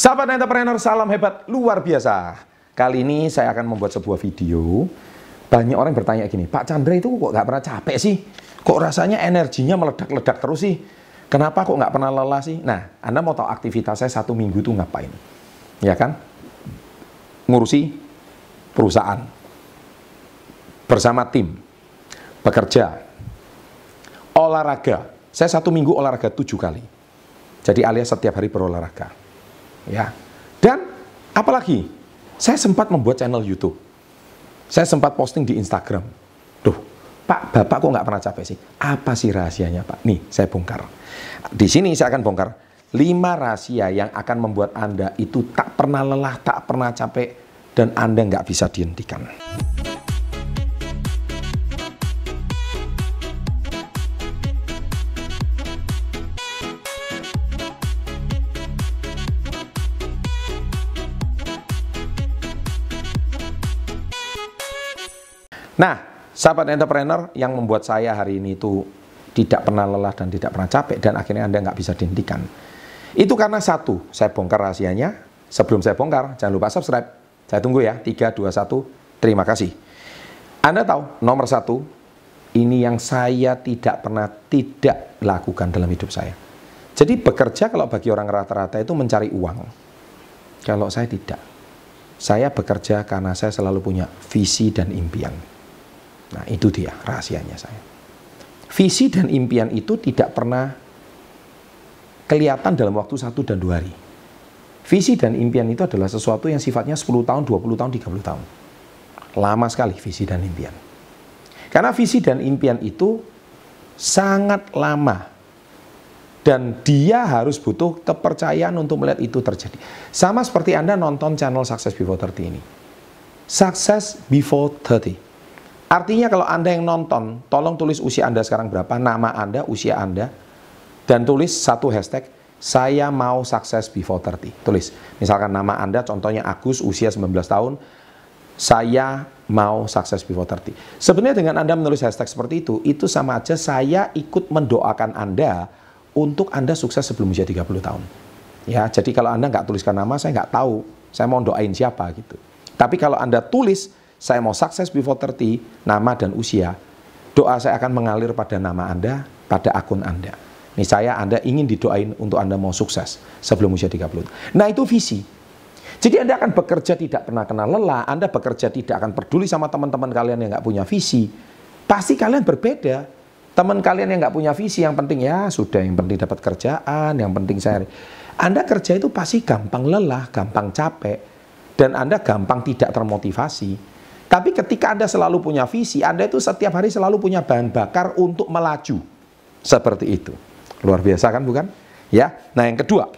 Sahabat entrepreneur, salam hebat luar biasa. Kali ini saya akan membuat sebuah video. Banyak orang bertanya gini, Pak Chandra itu kok nggak pernah capek sih? Kok rasanya energinya meledak-ledak terus sih? Kenapa kok nggak pernah lelah sih? Nah, Anda mau tahu aktivitas saya satu minggu itu ngapain? Ya kan? Ngurusi perusahaan. Bersama tim. Bekerja. Olahraga. Saya satu minggu olahraga tujuh kali. Jadi alias setiap hari berolahraga. Ya. Dan apalagi saya sempat membuat channel YouTube. Saya sempat posting di Instagram. Duh, Pak, Bapak kok nggak pernah capek sih? Apa sih rahasianya, Pak? Nih, saya bongkar. Di sini saya akan bongkar lima rahasia yang akan membuat Anda itu tak pernah lelah, tak pernah capek, dan Anda nggak bisa dihentikan. Nah, sahabat entrepreneur yang membuat saya hari ini itu tidak pernah lelah dan tidak pernah capek dan akhirnya Anda nggak bisa dihentikan. Itu karena satu, saya bongkar rahasianya. Sebelum saya bongkar, jangan lupa subscribe. Saya tunggu ya, 3, 2, 1, terima kasih. Anda tahu, nomor satu, ini yang saya tidak pernah tidak lakukan dalam hidup saya. Jadi bekerja kalau bagi orang rata-rata itu mencari uang. Kalau saya tidak. Saya bekerja karena saya selalu punya visi dan impian. Nah, itu dia rahasianya saya. Visi dan impian itu tidak pernah kelihatan dalam waktu satu dan dua hari. Visi dan impian itu adalah sesuatu yang sifatnya 10 tahun, 20 tahun, 30 tahun. Lama sekali visi dan impian. Karena visi dan impian itu sangat lama. Dan dia harus butuh kepercayaan untuk melihat itu terjadi. Sama seperti Anda nonton channel Success Before 30 ini. Success Before 30 Artinya kalau Anda yang nonton, tolong tulis usia Anda sekarang berapa, nama Anda, usia Anda, dan tulis satu hashtag, saya mau sukses before 30. Tulis, misalkan nama Anda, contohnya Agus, usia 19 tahun, saya mau sukses before 30. Sebenarnya dengan Anda menulis hashtag seperti itu, itu sama aja saya ikut mendoakan Anda untuk Anda sukses sebelum usia 30 tahun. Ya, jadi kalau Anda nggak tuliskan nama, saya nggak tahu, saya mau doain siapa gitu. Tapi kalau Anda tulis, saya mau sukses before 30, nama dan usia, doa saya akan mengalir pada nama Anda, pada akun Anda. Nih saya Anda ingin didoain untuk Anda mau sukses sebelum usia 30. Nah itu visi. Jadi Anda akan bekerja tidak pernah kenal lelah, Anda bekerja tidak akan peduli sama teman-teman kalian yang nggak punya visi. Pasti kalian berbeda. Teman kalian yang nggak punya visi, yang penting ya sudah, yang penting dapat kerjaan, yang penting saya. Anda kerja itu pasti gampang lelah, gampang capek, dan Anda gampang tidak termotivasi. Tapi ketika Anda selalu punya visi, Anda itu setiap hari selalu punya bahan bakar untuk melaju. Seperti itu. Luar biasa kan bukan? Ya. Nah, yang kedua.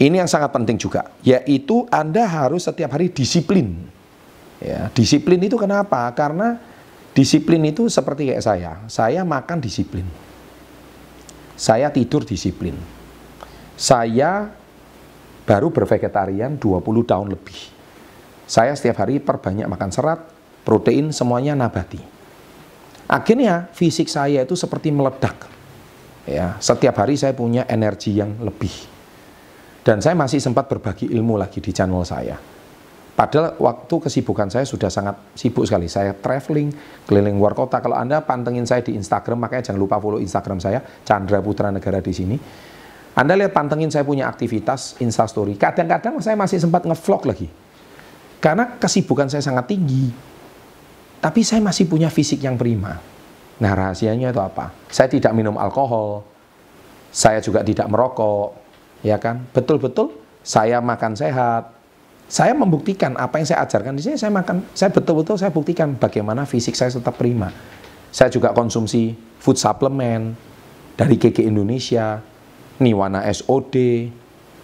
Ini yang sangat penting juga, yaitu Anda harus setiap hari disiplin. Ya, disiplin itu kenapa? Karena disiplin itu seperti kayak saya. Saya makan disiplin. Saya tidur disiplin. Saya baru bervegetarian 20 tahun lebih saya setiap hari perbanyak makan serat, protein, semuanya nabati. Akhirnya fisik saya itu seperti meledak. Ya, setiap hari saya punya energi yang lebih. Dan saya masih sempat berbagi ilmu lagi di channel saya. Padahal waktu kesibukan saya sudah sangat sibuk sekali. Saya traveling, keliling luar kota. Kalau Anda pantengin saya di Instagram, makanya jangan lupa follow Instagram saya, Chandra Putra Negara di sini. Anda lihat pantengin saya punya aktivitas Instastory. Kadang-kadang saya masih sempat ngevlog lagi karena kesibukan saya sangat tinggi. Tapi saya masih punya fisik yang prima. Nah rahasianya itu apa? Saya tidak minum alkohol. Saya juga tidak merokok. Ya kan? Betul-betul saya makan sehat. Saya membuktikan apa yang saya ajarkan di sini saya makan. Saya betul-betul saya buktikan bagaimana fisik saya tetap prima. Saya juga konsumsi food supplement dari KK Indonesia, Niwana SOD,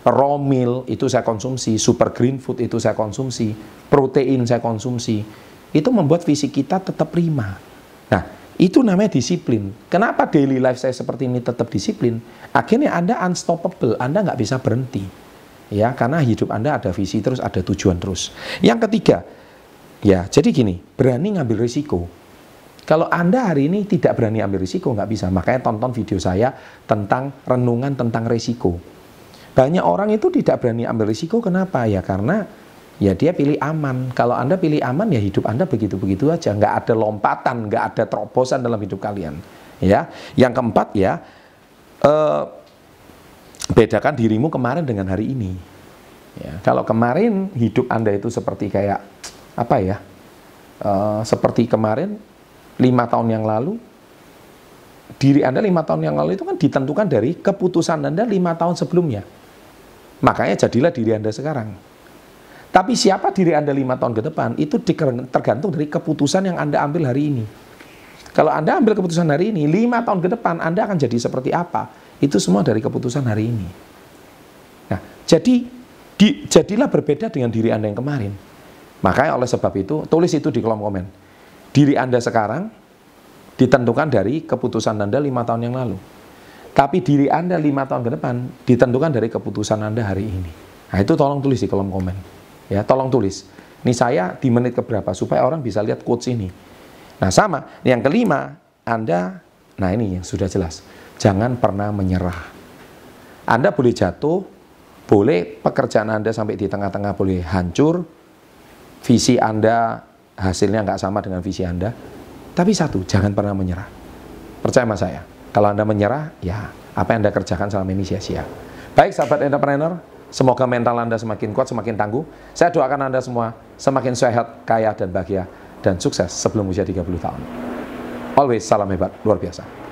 raw meal itu saya konsumsi, super green food itu saya konsumsi, protein saya konsumsi, itu membuat fisik kita tetap prima. Nah, itu namanya disiplin. Kenapa daily life saya seperti ini tetap disiplin? Akhirnya Anda unstoppable, Anda nggak bisa berhenti. Ya, karena hidup Anda ada visi terus, ada tujuan terus. Yang ketiga, ya jadi gini, berani ngambil risiko. Kalau Anda hari ini tidak berani ambil risiko, nggak bisa. Makanya tonton video saya tentang renungan tentang risiko Banyak orang itu tidak berani ambil risiko, kenapa? Ya karena ya dia pilih aman. Kalau Anda pilih aman, ya hidup Anda begitu-begitu aja. Nggak ada lompatan, nggak ada terobosan dalam hidup kalian. Ya, Yang keempat ya, eh, bedakan dirimu kemarin dengan hari ini. Ya, kalau kemarin hidup Anda itu seperti kayak, apa ya, eh, seperti kemarin, lima tahun yang lalu, diri Anda lima tahun yang lalu itu kan ditentukan dari keputusan Anda lima tahun sebelumnya. Makanya jadilah diri Anda sekarang. Tapi siapa diri Anda lima tahun ke depan, itu tergantung dari keputusan yang Anda ambil hari ini. Kalau Anda ambil keputusan hari ini, lima tahun ke depan Anda akan jadi seperti apa? Itu semua dari keputusan hari ini. Nah, jadi di, jadilah berbeda dengan diri Anda yang kemarin. Makanya oleh sebab itu, tulis itu di kolom komen. Diri Anda sekarang ditentukan dari keputusan Anda lima tahun yang lalu. Tapi diri Anda lima tahun ke depan ditentukan dari keputusan Anda hari ini. Nah itu tolong tulis di kolom komen. Ya, tolong tulis. Ini saya di menit keberapa supaya orang bisa lihat quotes ini. Nah sama, yang kelima, Anda, nah ini yang sudah jelas. Jangan pernah menyerah. Anda boleh jatuh, boleh pekerjaan Anda sampai di tengah-tengah boleh hancur, visi Anda hasilnya nggak sama dengan visi Anda, tapi satu, jangan pernah menyerah. Percaya sama saya. Kalau Anda menyerah, ya apa yang Anda kerjakan selama ini sia-sia. Baik sahabat entrepreneur, semoga mental Anda semakin kuat, semakin tangguh. Saya doakan Anda semua semakin sehat, kaya, dan bahagia, dan sukses sebelum usia 30 tahun. Always salam hebat, luar biasa.